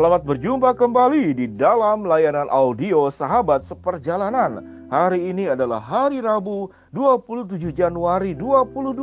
Selamat berjumpa kembali di dalam layanan audio Sahabat Seperjalanan. Hari ini adalah hari Rabu 27 Januari 2021.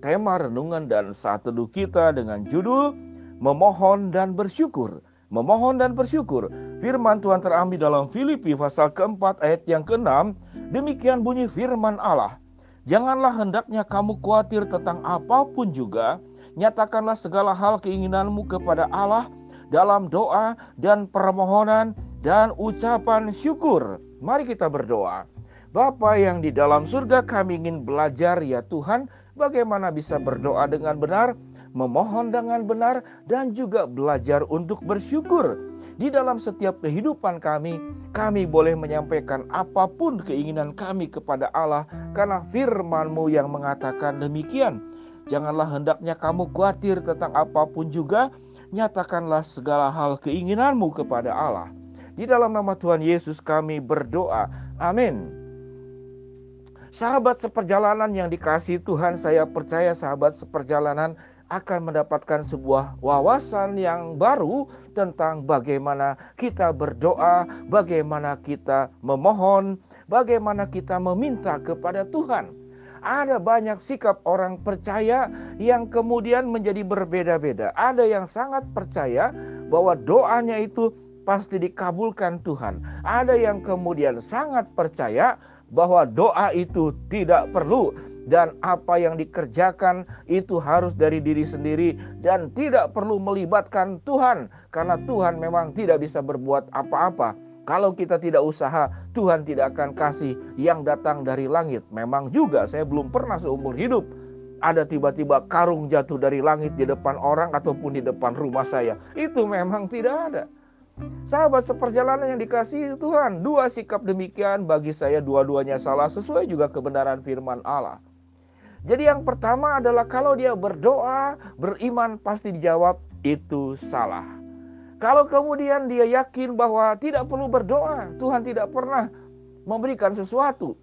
Tema renungan dan saat teduh kita dengan judul Memohon dan Bersyukur. Memohon dan bersyukur. Firman Tuhan terambil dalam Filipi pasal keempat ayat yang keenam. Demikian bunyi firman Allah. Janganlah hendaknya kamu khawatir tentang apa pun juga. Nyatakanlah segala hal keinginanmu kepada Allah dalam doa dan permohonan dan ucapan syukur. Mari kita berdoa. Bapa yang di dalam surga kami ingin belajar ya Tuhan bagaimana bisa berdoa dengan benar, memohon dengan benar dan juga belajar untuk bersyukur. Di dalam setiap kehidupan kami, kami boleh menyampaikan apa pun keinginan kami kepada Allah karena firman-Mu yang mengatakan demikian. Janganlah hendaknya kamu khawatir tentang apa pun juga, nyatakanlah segala hal keinginanmu kepada Allah. Di dalam nama Tuhan Yesus kami berdoa. Amin. Sahabat seperjalanan yang dikasih Tuhan, saya percaya sahabat seperjalanan akan mendapatkan sebuah wawasan yang baru tentang bagaimana kita berdoa, bagaimana kita memohon, bagaimana kita meminta kepada Tuhan. Ada banyak sikap orang percaya yang kemudian menjadi berbeda-beda. Ada yang sangat percaya bahwa doanya itu pasti dikabulkan Tuhan. Ada yang kemudian sangat percaya bahwa doa itu tidak perlu dan apa yang dikerjakan itu harus dari diri sendiri dan tidak perlu melibatkan Tuhan karena Tuhan memang tidak bisa berbuat apa-apa kalau kita tidak usaha, Tuhan tidak akan kasih yang datang dari langit. Memang juga saya belum pernah seumur hidup ada tiba-tiba karung jatuh dari langit di depan orang ataupun di depan rumah saya. Itu memang tidak ada. Sahabat seperjalanan yang dikasih Tuhan, dua sikap demikian bagi saya dua-duanya salah sesuai juga kebenaran firman Allah. Jadi yang pertama adalah kalau dia berdoa, beriman pasti dijawab, itu salah. Kalau kemudian dia yakin bahwa tidak perlu berdoa, Tuhan tidak pernah memberikan sesuatu.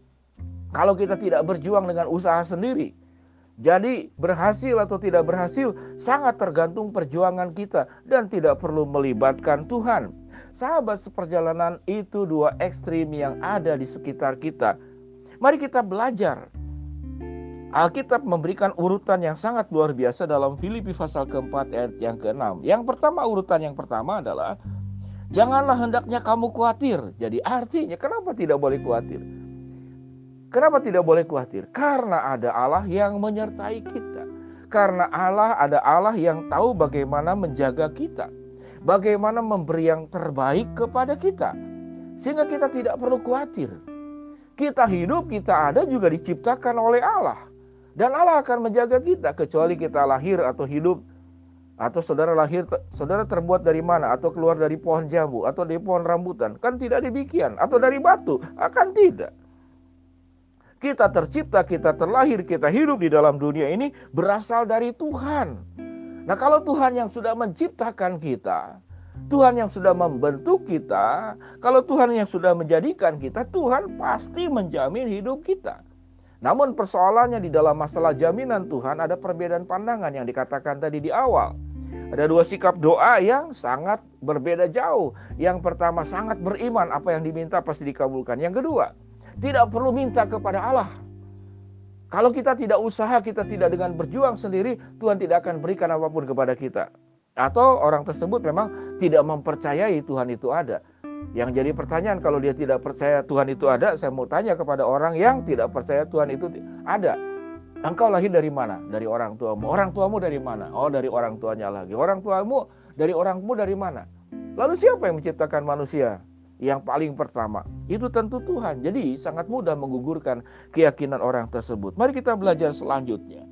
Kalau kita tidak berjuang dengan usaha sendiri, jadi berhasil atau tidak berhasil sangat tergantung perjuangan kita dan tidak perlu melibatkan Tuhan. Sahabat seperjalanan itu dua ekstrim yang ada di sekitar kita. Mari kita belajar Alkitab memberikan urutan yang sangat luar biasa dalam Filipi pasal keempat ayat yang keenam. Yang pertama urutan yang pertama adalah janganlah hendaknya kamu khawatir. Jadi artinya kenapa tidak boleh khawatir? Kenapa tidak boleh khawatir? Karena ada Allah yang menyertai kita. Karena Allah ada Allah yang tahu bagaimana menjaga kita. Bagaimana memberi yang terbaik kepada kita. Sehingga kita tidak perlu khawatir. Kita hidup, kita ada juga diciptakan oleh Allah. Dan Allah akan menjaga kita kecuali kita lahir atau hidup. Atau saudara lahir saudara terbuat dari mana atau keluar dari pohon jambu atau dari pohon rambutan. Kan tidak demikian. Atau dari batu akan tidak. Kita tercipta kita terlahir kita hidup di dalam dunia ini berasal dari Tuhan. Nah kalau Tuhan yang sudah menciptakan kita Tuhan yang sudah membentuk kita kalau Tuhan yang sudah menjadikan kita Tuhan pasti menjamin hidup kita namun persoalannya di dalam masalah jaminan Tuhan ada perbedaan pandangan yang dikatakan tadi di awal. Ada dua sikap doa yang sangat berbeda jauh. Yang pertama sangat beriman apa yang diminta pasti dikabulkan. Yang kedua, tidak perlu minta kepada Allah. Kalau kita tidak usaha, kita tidak dengan berjuang sendiri, Tuhan tidak akan berikan apa pun kepada kita. Atau orang tersebut memang tidak mempercayai Tuhan itu ada. Yang jadi pertanyaan kalau dia tidak percaya Tuhan itu ada, saya mau tanya kepada orang yang tidak percaya Tuhan itu ada. Engkau lahir dari mana? Dari orang tuamu. Orang tuamu dari mana? Oh, dari orang tuanya lagi. Orang tuamu dari orangmu dari mana? Lalu siapa yang menciptakan manusia? Yang paling pertama, itu tentu Tuhan. Jadi sangat mudah menggugurkan keyakinan orang tersebut. Mari kita belajar selanjutnya.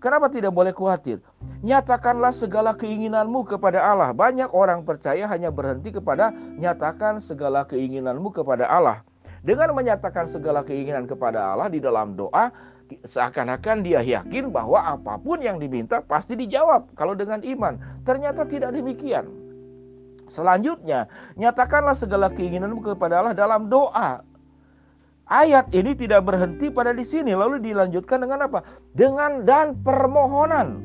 Kenapa tidak boleh khawatir? Nyatakanlah segala keinginanmu kepada Allah. Banyak orang percaya hanya berhenti kepada nyatakan segala keinginanmu kepada Allah. Dengan menyatakan segala keinginan kepada Allah di dalam doa, seakan-akan dia yakin bahwa apa pun yang diminta pasti dijawab. Kalau dengan iman, ternyata tidak demikian. Selanjutnya, nyatakanlah segala keinginanmu kepada Allah dalam doa. Ayat ini tidak berhenti pada di sini, lalu dilanjutkan dengan apa? Dengan dan permohonan.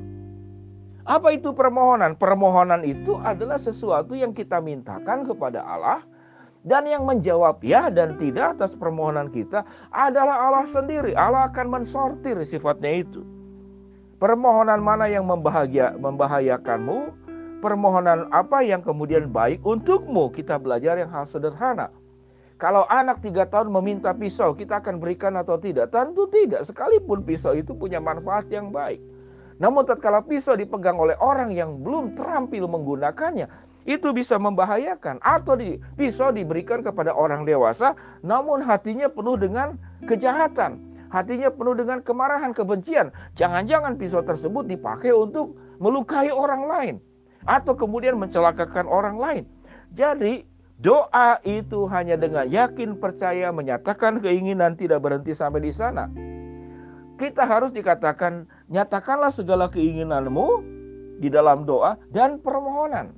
Apa itu permohonan? Permohonan itu adalah sesuatu yang kita mintakan kepada Allah dan yang menjawab ya dan tidak atas permohonan kita adalah Allah sendiri. Allah akan mensortir sifatnya itu. Permohonan mana yang membahagia, membahayakanmu? Permohonan apa yang kemudian baik untukmu? Kita belajar yang hal sederhana. Kalau anak tiga tahun meminta pisau, kita akan berikan atau tidak? Tentu tidak, sekalipun pisau itu punya manfaat yang baik. Namun tatkala pisau dipegang oleh orang yang belum terampil menggunakannya, itu bisa membahayakan atau di, pisau diberikan kepada orang dewasa namun hatinya penuh dengan kejahatan, hatinya penuh dengan kemarahan, kebencian. Jangan-jangan pisau tersebut dipakai untuk melukai orang lain atau kemudian mencelakakan orang lain. Jadi doa itu hanya dengan yakin percaya menyatakan keinginan tidak berhenti sampai di sana kita harus dikatakan nyatakanlah segala keinginanmu di dalam doa dan permohonan.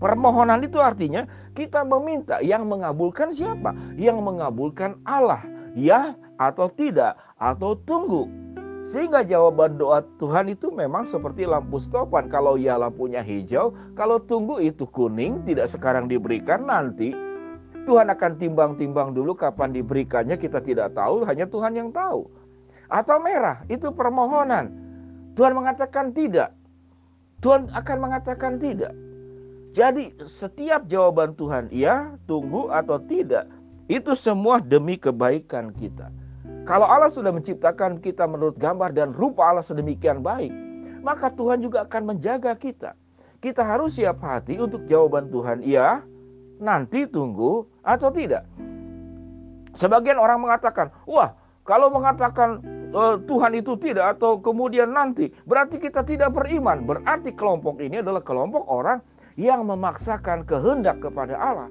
Permohonan itu artinya kita meminta yang mengabulkan siapa? Yang mengabulkan Allah, ya atau tidak atau tunggu. Sehingga jawaban doa Tuhan itu memang seperti lampu stopan. Kalau ya lampunya hijau, kalau tunggu itu kuning, tidak sekarang diberikan nanti. Tuhan akan timbang-timbang dulu kapan diberikannya kita tidak tahu, hanya Tuhan yang tahu atau merah, itu permohonan. Tuhan mengatakan tidak. Tuhan akan mengatakan tidak. Jadi setiap jawaban Tuhan ya, tunggu atau tidak, itu semua demi kebaikan kita. Kalau Allah sudah menciptakan kita menurut gambar dan rupa Allah sedemikian baik, maka Tuhan juga akan menjaga kita. Kita harus siap hati untuk jawaban Tuhan ya, nanti tunggu atau tidak. Sebagian orang mengatakan, "Wah, kalau mengatakan uh, Tuhan itu tidak atau kemudian nanti berarti kita tidak beriman. Berarti kelompok ini adalah kelompok orang yang memaksakan kehendak kepada Allah.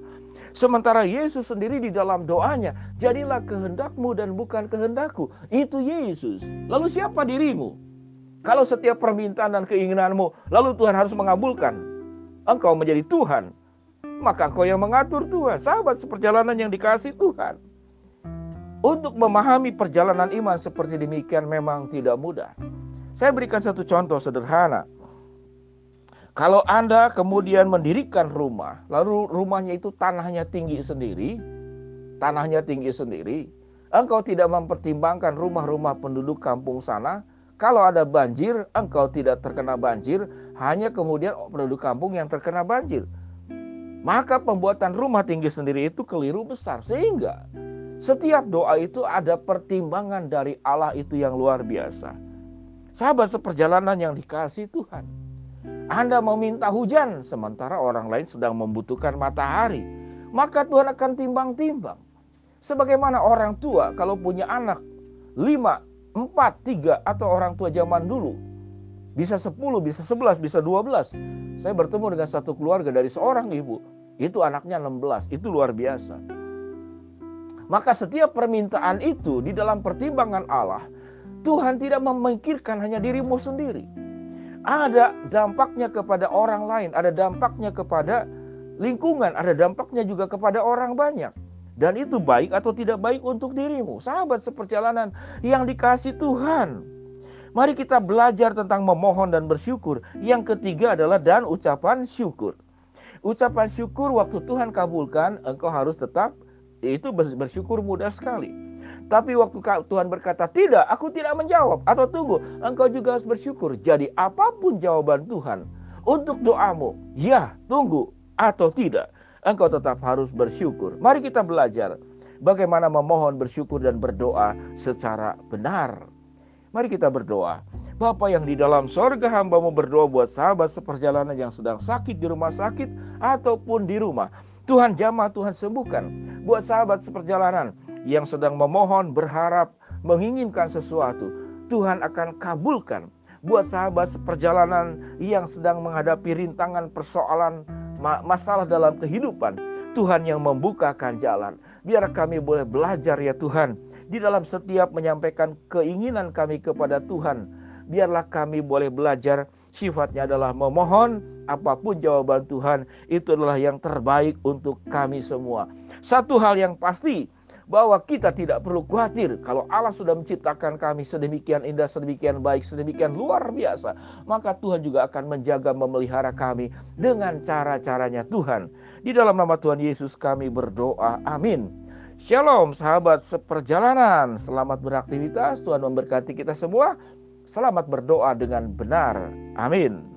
Sementara Yesus sendiri di dalam doanya, jadilah kehendakmu dan bukan kehendakku. Itu Yesus. Lalu siapa dirimu? Kalau setiap permintaan dan keinginanmu, lalu Tuhan harus mengabulkan. Engkau menjadi Tuhan. Maka engkau yang mengatur Tuhan. Sahabat seperjalanan yang dikasih Tuhan. Untuk memahami perjalanan iman seperti demikian memang tidak mudah. Saya berikan satu contoh sederhana. Kalau Anda kemudian mendirikan rumah, lalu rumahnya itu tanahnya tinggi sendiri, tanahnya tinggi sendiri, engkau tidak mempertimbangkan rumah-rumah penduduk kampung sana. Kalau ada banjir, engkau tidak terkena banjir, hanya kemudian penduduk kampung yang terkena banjir. Maka pembuatan rumah tinggi sendiri itu keliru besar sehingga setiap doa itu ada pertimbangan dari Allah itu yang luar biasa. Sahabat seperjalanan yang dikasih Tuhan. Anda meminta hujan sementara orang lain sedang membutuhkan matahari. Maka Tuhan akan timbang-timbang. Sebagaimana orang tua kalau punya anak lima, empat, tiga atau orang tua zaman dulu. Bisa sepuluh, bisa sebelas, bisa dua belas. Saya bertemu dengan satu keluarga dari seorang ibu. Itu anaknya enam belas. Itu luar biasa. Maka setiap permintaan itu di dalam pertimbangan Allah, Tuhan tidak memikirkan hanya dirimu sendiri. Ada dampaknya kepada orang lain, ada dampaknya kepada lingkungan, ada dampaknya juga kepada orang banyak. Dan itu baik atau tidak baik untuk dirimu. Sahabat seperjalanan yang dikasih Tuhan. Mari kita belajar tentang memohon dan bersyukur. Yang ketiga adalah dan ucapan syukur. Ucapan syukur waktu Tuhan kabulkan, engkau harus tetap itu bersyukur mudah sekali. Tapi waktu Tuhan berkata, tidak, aku tidak menjawab. Atau tunggu, engkau juga harus bersyukur. Jadi apa pun jawaban Tuhan untuk doamu, ya, tunggu, atau tidak. Engkau tetap harus bersyukur. Mari kita belajar bagaimana memohon, bersyukur, dan berdoa secara benar. Mari kita berdoa. Bapa yang di dalam sorga hambamu berdoa buat sahabat seperjalanan yang sedang sakit di rumah sakit ataupun di rumah. Tuhan jamah, Tuhan sembuhkan. Buat sahabat seperjalanan yang sedang memohon, berharap, menginginkan sesuatu, Tuhan akan kabulkan. Buat sahabat seperjalanan yang sedang menghadapi rintangan persoalan masalah dalam kehidupan, Tuhan yang membukakan jalan. Biar kami boleh belajar ya Tuhan, di dalam setiap menyampaikan keinginan kami kepada Tuhan, biarlah kami boleh belajar sifatnya adalah memohon, apa pun jawaban Tuhan itu adalah yang terbaik untuk kami semua. Satu hal yang pasti, bahwa kita tidak perlu khawatir kalau Allah sudah menciptakan kami sedemikian indah, sedemikian baik, sedemikian luar biasa, maka Tuhan juga akan menjaga memelihara kami dengan cara-caranya Tuhan. Di dalam nama Tuhan Yesus kami berdoa. Amin. Shalom sahabat seperjalanan. Selamat beraktivitas. Tuhan memberkati kita semua. Selamat berdoa dengan benar. Amin.